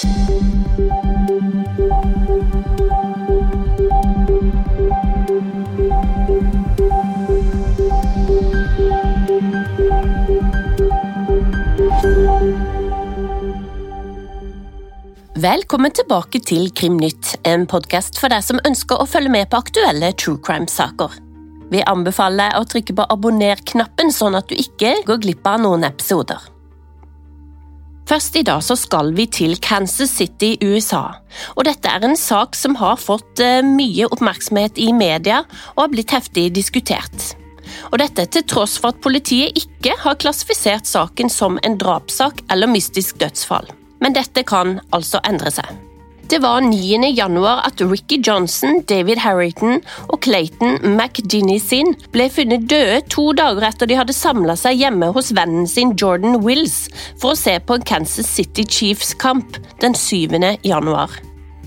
Velkommen tilbake til Krimnytt, en podkast for deg som ønsker å følge med på aktuelle true crime-saker. Vi anbefaler å trykke på abonner-knappen, sånn at du ikke går glipp av noen episoder. Først i dag så skal vi til Kansas City, USA. Og dette er en sak som har fått eh, mye oppmerksomhet i media og har blitt heftig diskutert. Og dette til tross for at politiet ikke har klassifisert saken som en drapssak eller mystisk dødsfall men dette kan altså endre seg. Det var 9. januar at Ricky Johnson, David Harrington og Clayton McDinney ble funnet døde to dager etter de hadde samla seg hjemme hos vennen sin Jordan Wills for å se på en Kansas City Chiefs-kamp den 7. januar.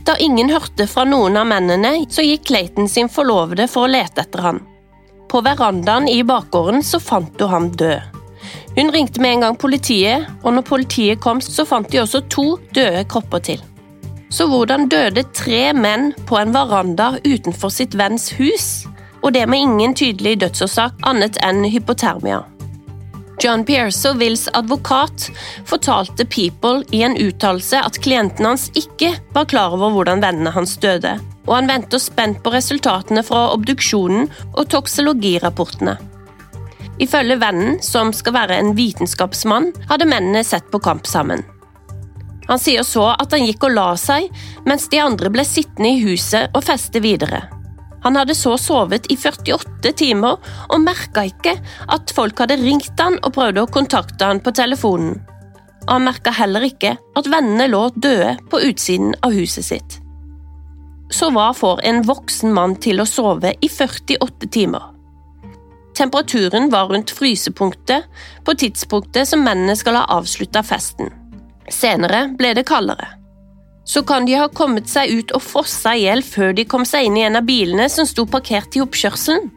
Da ingen hørte fra noen av mennene, så gikk Clayton sin forlovede for å lete etter han. På verandaen i bakgården så fant hun ham død. Hun ringte med en gang politiet, og når politiet kom, så fant de også to døde kropper til. Så hvordan døde tre menn på en veranda utenfor sitt venns hus? Og det med ingen tydelig dødsårsak annet enn hypotermia. John Pierce og Wills advokat fortalte People i en uttalelse at klienten hans ikke var klar over hvordan vennene hans døde, og han venter spent på resultatene fra obduksjonen og toksologirapportene. Ifølge vennen, som skal være en vitenskapsmann, hadde mennene sett på kamp sammen. Han sier så at han gikk og la seg, mens de andre ble sittende i huset og feste videre. Han hadde så sovet i 48 timer og merka ikke at folk hadde ringt han og prøvde å kontakte han på telefonen. Han merka heller ikke at vennene lå døde på utsiden av huset sitt. Så hva får en voksen mann til å sove i 48 timer? Temperaturen var rundt frysepunktet på tidspunktet som mennene skal ha avslutta festen. Senere ble det kaldere. Så kan de ha kommet seg ut og frossa i hjel før de kom seg inn i en av bilene som sto parkert i oppkjørselen.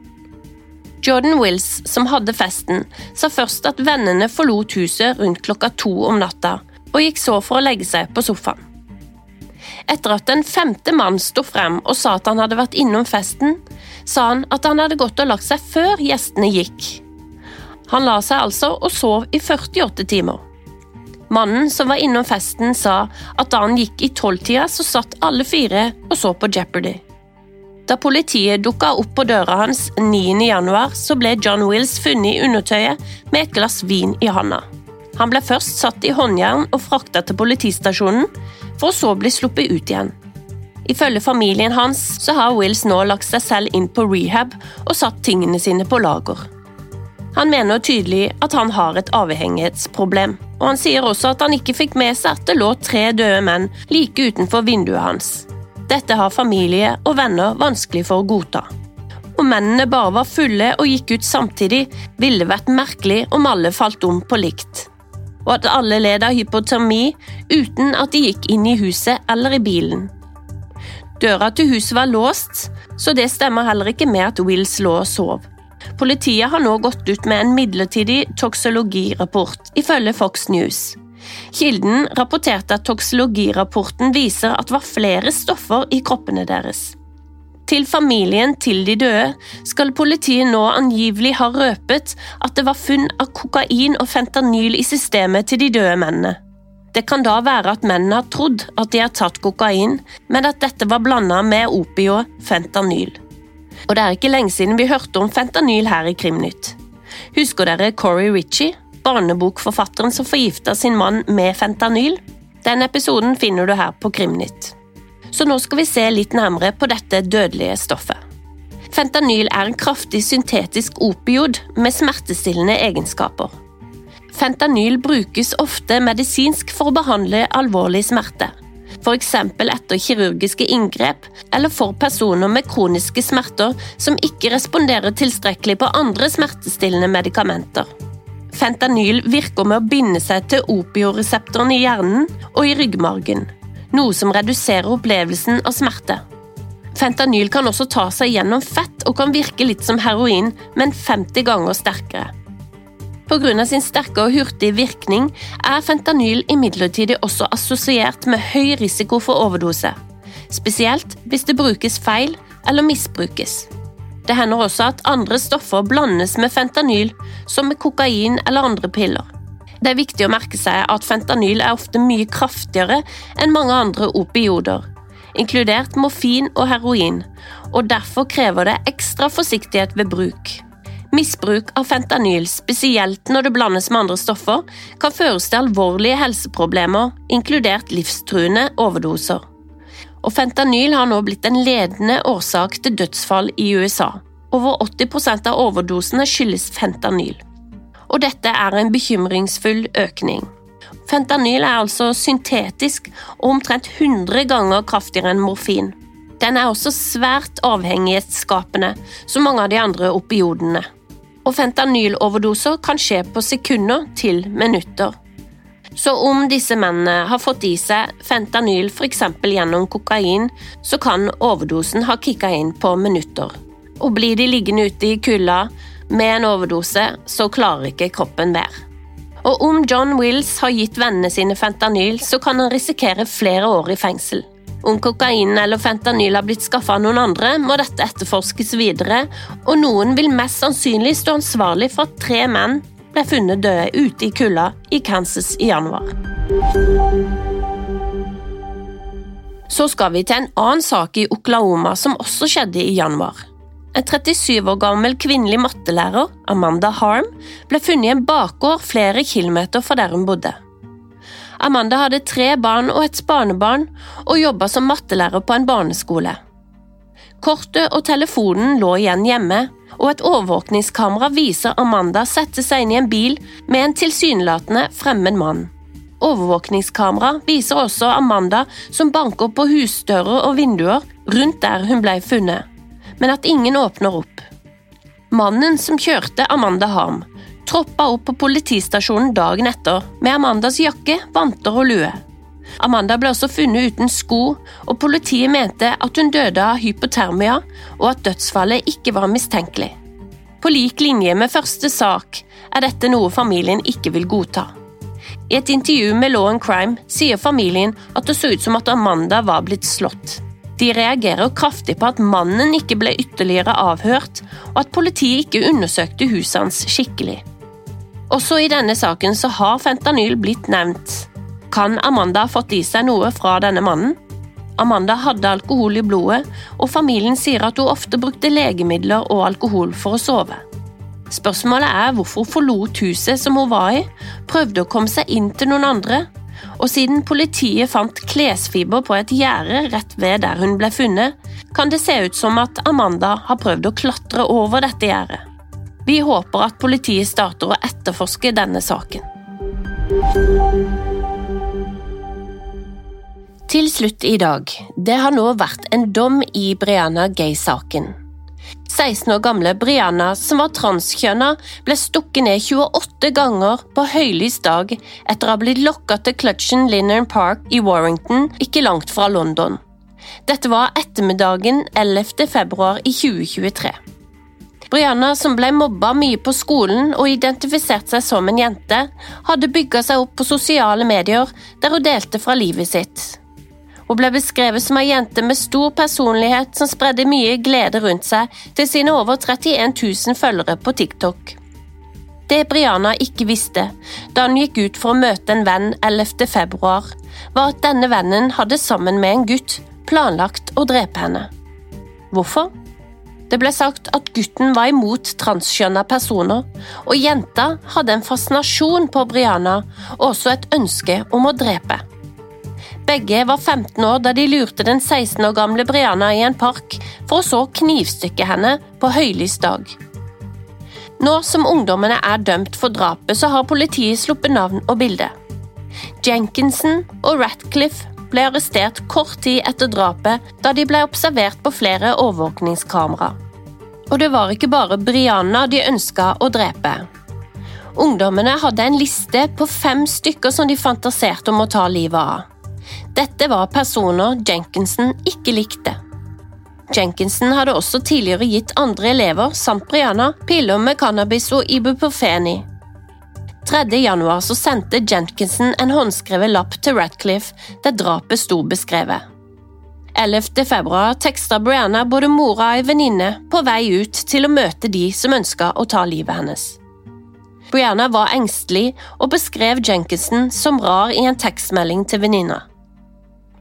Jordan Wills, som hadde festen, sa først at vennene forlot huset rundt klokka to om natta, og gikk så for å legge seg på sofaen. Etter at en femte mann sto frem og sa at han hadde vært innom festen, sa han at han hadde gått og lagt seg før gjestene gikk. Han la seg altså og sov i 48 timer. Mannen som var innom festen, sa at da han gikk i tolvtida, så satt alle fire og så på Jeopardy. Da politiet dukka opp på døra hans 9. januar, så ble John Wills funnet i undertøyet med et glass vin i handa. Han ble først satt i håndjern og frakta til politistasjonen, for å så bli sluppet ut igjen. Ifølge familien hans så har Wills nå lagt seg selv inn på rehab og satt tingene sine på lager. Han mener tydelig at han har et avhengighetsproblem, og han sier også at han ikke fikk med seg at det lå tre døde menn like utenfor vinduet hans. Dette har familie og venner vanskelig for å godta. Om mennene bare var fulle og gikk ut samtidig, ville det vært merkelig om alle falt om på likt. Og at alle led av hypotermi uten at de gikk inn i huset eller i bilen. Døra til huset var låst, så det stemmer heller ikke med at Wills lå og sov. Politiet har nå gått ut med en midlertidig toksologirapport, ifølge Fox News. Kilden rapporterte at toksologirapporten viser at det var flere stoffer i kroppene deres. Til familien til de døde skal politiet nå angivelig ha røpet at det var funn av kokain og fentanyl i systemet til de døde mennene. Det kan da være at mennene har trodd at de har tatt kokain, men at dette var blanda med opioid fentanyl. Og det er ikke lenge siden vi hørte om fentanyl her i Krimnytt. Husker dere Corey Ritchie, barnebokforfatteren som forgifta sin mann med fentanyl? Den episoden finner du her på Krimnytt. Så nå skal vi se litt nærmere på dette dødelige stoffet. Fentanyl er en kraftig syntetisk opiod med smertestillende egenskaper. Fentanyl brukes ofte medisinsk for å behandle alvorlig smerte. F.eks. etter kirurgiske inngrep, eller for personer med kroniske smerter som ikke responderer tilstrekkelig på andre smertestillende medikamenter. Fentanyl virker med å binde seg til opioreseptoren i hjernen og i ryggmargen, noe som reduserer opplevelsen av smerte. Fentanyl kan også ta seg gjennom fett og kan virke litt som heroin, men 50 ganger sterkere. Pga. sin sterke og hurtige virkning er fentanyl imidlertid også assosiert med høy risiko for overdose, spesielt hvis det brukes feil eller misbrukes. Det hender også at andre stoffer blandes med fentanyl, som med kokain eller andre piller. Det er viktig å merke seg at fentanyl er ofte mye kraftigere enn mange andre opioider, inkludert morfin og heroin, og derfor krever det ekstra forsiktighet ved bruk. Misbruk av fentanyl, spesielt når det blandes med andre stoffer, kan føres til alvorlige helseproblemer, inkludert livstruende overdoser. Og fentanyl har nå blitt en ledende årsak til dødsfall i USA. Over 80% av overdosene skyldes fentanyl. Og dette er en bekymringsfull økning. Fentanyl er altså syntetisk og omtrent 100 ganger kraftigere enn morfin. Den er også svært avhengighetsskapende, som mange av de andre opiodene og fentanyloverdoser kan skje på sekunder til minutter. Så om disse mennene har fått i seg fentanyl f.eks. gjennom kokain, så kan overdosen ha kicka inn på minutter. Og blir de liggende ute i kulda med en overdose, så klarer ikke kroppen mer. Og om John Wills har gitt vennene sine fentanyl, så kan han risikere flere år i fengsel. Om kokain eller fentanyl har blitt skaffa noen andre, må dette etterforskes videre, og noen vil mest sannsynlig stå ansvarlig for at tre menn ble funnet døde ute i kulda i Kansas i januar. Så skal vi til en annen sak i Oklahoma som også skjedde i januar. En 37 år gammel kvinnelig mattelærer, Amanda Harm, ble funnet i en bakgård flere kilometer fra der hun bodde. Amanda hadde tre barn og et barnebarn, og jobba som mattelærer på en barneskole. Kortet og telefonen lå igjen hjemme, og et overvåkningskamera viser Amanda sette seg inn i en bil med en tilsynelatende fremmed mann. Overvåkningskamera viser også Amanda som banker på husdører og vinduer rundt der hun ble funnet, men at ingen åpner opp. Mannen som kjørte Amanda Harm, troppa opp på politistasjonen dagen etter med Amandas jakke, vanter og lue. Amanda ble også funnet uten sko, og politiet mente at hun døde av hypotermia, og at dødsfallet ikke var mistenkelig. På lik linje med første sak er dette noe familien ikke vil godta. I et intervju med Law and Crime sier familien at det så ut som at Amanda var blitt slått. De reagerer kraftig på at mannen ikke ble ytterligere avhørt, og at politiet ikke undersøkte huset hans skikkelig. Også i denne saken så har fentanyl blitt nevnt. Kan Amanda ha fått i seg noe fra denne mannen? Amanda hadde alkohol i blodet, og familien sier at hun ofte brukte legemidler og alkohol for å sove. Spørsmålet er hvorfor hun forlot huset som hun var i, prøvde å komme seg inn til noen andre, og siden politiet fant klesfiber på et gjerde rett ved der hun ble funnet, kan det se ut som at Amanda har prøvd å klatre over dette gjerdet. Vi håper at politiet starter å etterforske denne saken. Til slutt i dag. Det har nå vært en dom i Brianna Gay-saken. 16 år gamle Brianna, som var transkjønna, ble stukket ned 28 ganger på høylys dag etter å ha blitt lokka til Clutchen Linnern Park i Warrington, ikke langt fra London. Dette var ettermiddagen 11. februar i 2023. Brianna, som ble mobba mye på skolen og identifiserte seg som en jente, hadde bygga seg opp på sosiale medier der hun delte fra livet sitt. Hun ble beskrevet som ei jente med stor personlighet som spredde mye glede rundt seg til sine over 31 000 følgere på TikTok. Det Brianna ikke visste da hun gikk ut for å møte en venn 11. februar, var at denne vennen hadde sammen med en gutt planlagt å drepe henne. Hvorfor? Det ble sagt at gutten var imot transkjønna personer, og jenta hadde en fascinasjon på Brianna og også et ønske om å drepe. Begge var 15 år da de lurte den 16 år gamle Brianna i en park for å så knivstykke henne på høylys dag. Nå som ungdommene er dømt for drapet, så har politiet sluppet navn og bilde. Jenkinson og Ratcliffe ble arrestert kort tid etter drapet, da de ble observert på flere overvåkningskamera. Og det var ikke bare Brianna de ønska å drepe. Ungdommene hadde en liste på fem stykker som de fantaserte om å ta livet av. Dette var personer Jenkinson ikke likte. Jenkinson hadde også tidligere gitt andre elever, samt Brianna, piller med cannabis og ibuprofen i. 3.1 så sendte Jenkinson en håndskrevet lapp til Ratcliffe der drapet sto beskrevet. 11.2 teksta Brianna både mora og ei venninne på vei ut til å møte de som ønska å ta livet hennes. Brianna var engstelig og beskrev Jenkinson som rar i en tekstmelding til venninna.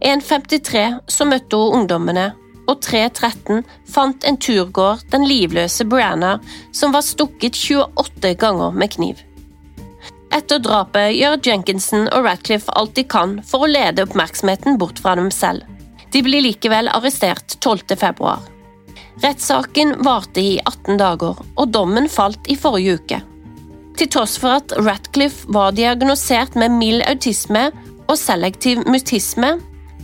1.53 så møtte hun ungdommene, og 3.13 fant en turgåer den livløse Brianna som var stukket 28 ganger med kniv. Etter drapet gjør Jenkinson og Ratcliffe alt de kan for å lede oppmerksomheten bort fra dem selv. De blir likevel arrestert 12. februar. Rettssaken varte i 18 dager, og dommen falt i forrige uke. Til tross for at Ratcliffe var diagnosert med mild autisme og selektiv mutisme,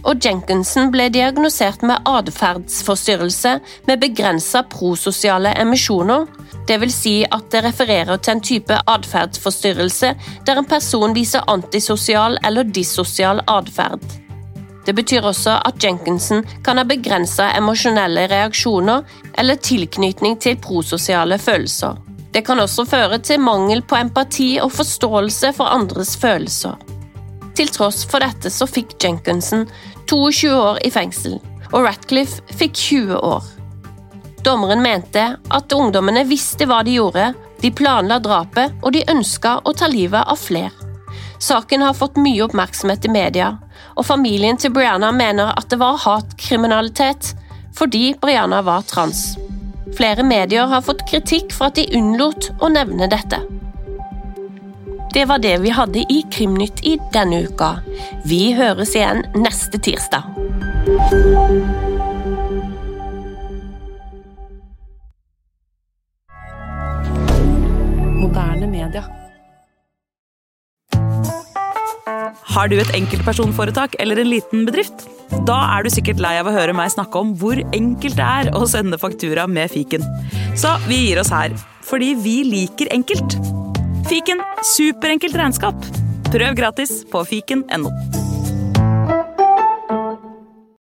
og Jenkinson ble diagnosert med atferdsforstyrrelse med begrensa prososiale emisjoner, dvs. Si at det refererer til en type atferdsforstyrrelse der en person viser antisosial eller dissosial atferd. Det betyr også at Jenkinson kan ha begrensa emosjonelle reaksjoner eller tilknytning til prososiale følelser. Det kan også føre til mangel på empati og forståelse for andres følelser. Til tross for dette så fikk Jenkinson 22 år i fengsel, og Ratcliffe fikk 20 år. Dommeren mente at ungdommene visste hva de gjorde, de planla drapet, og de ønska å ta livet av flere. Saken har fått mye oppmerksomhet i media, og familien til Brianna mener at det var hatkriminalitet fordi Brianna var trans. Flere medier har fått kritikk for at de unnlot å nevne dette. Det var det vi hadde i Krimnytt i denne uka. Vi høres igjen neste tirsdag. Moderne media. Har du et enkeltpersonforetak eller en liten bedrift? Da er du sikkert lei av å høre meg snakke om hvor enkelt det er å sende faktura med fiken. Så vi gir oss her, fordi vi liker enkelt. Fiken superenkelt regnskap. Prøv gratis på fiken.no.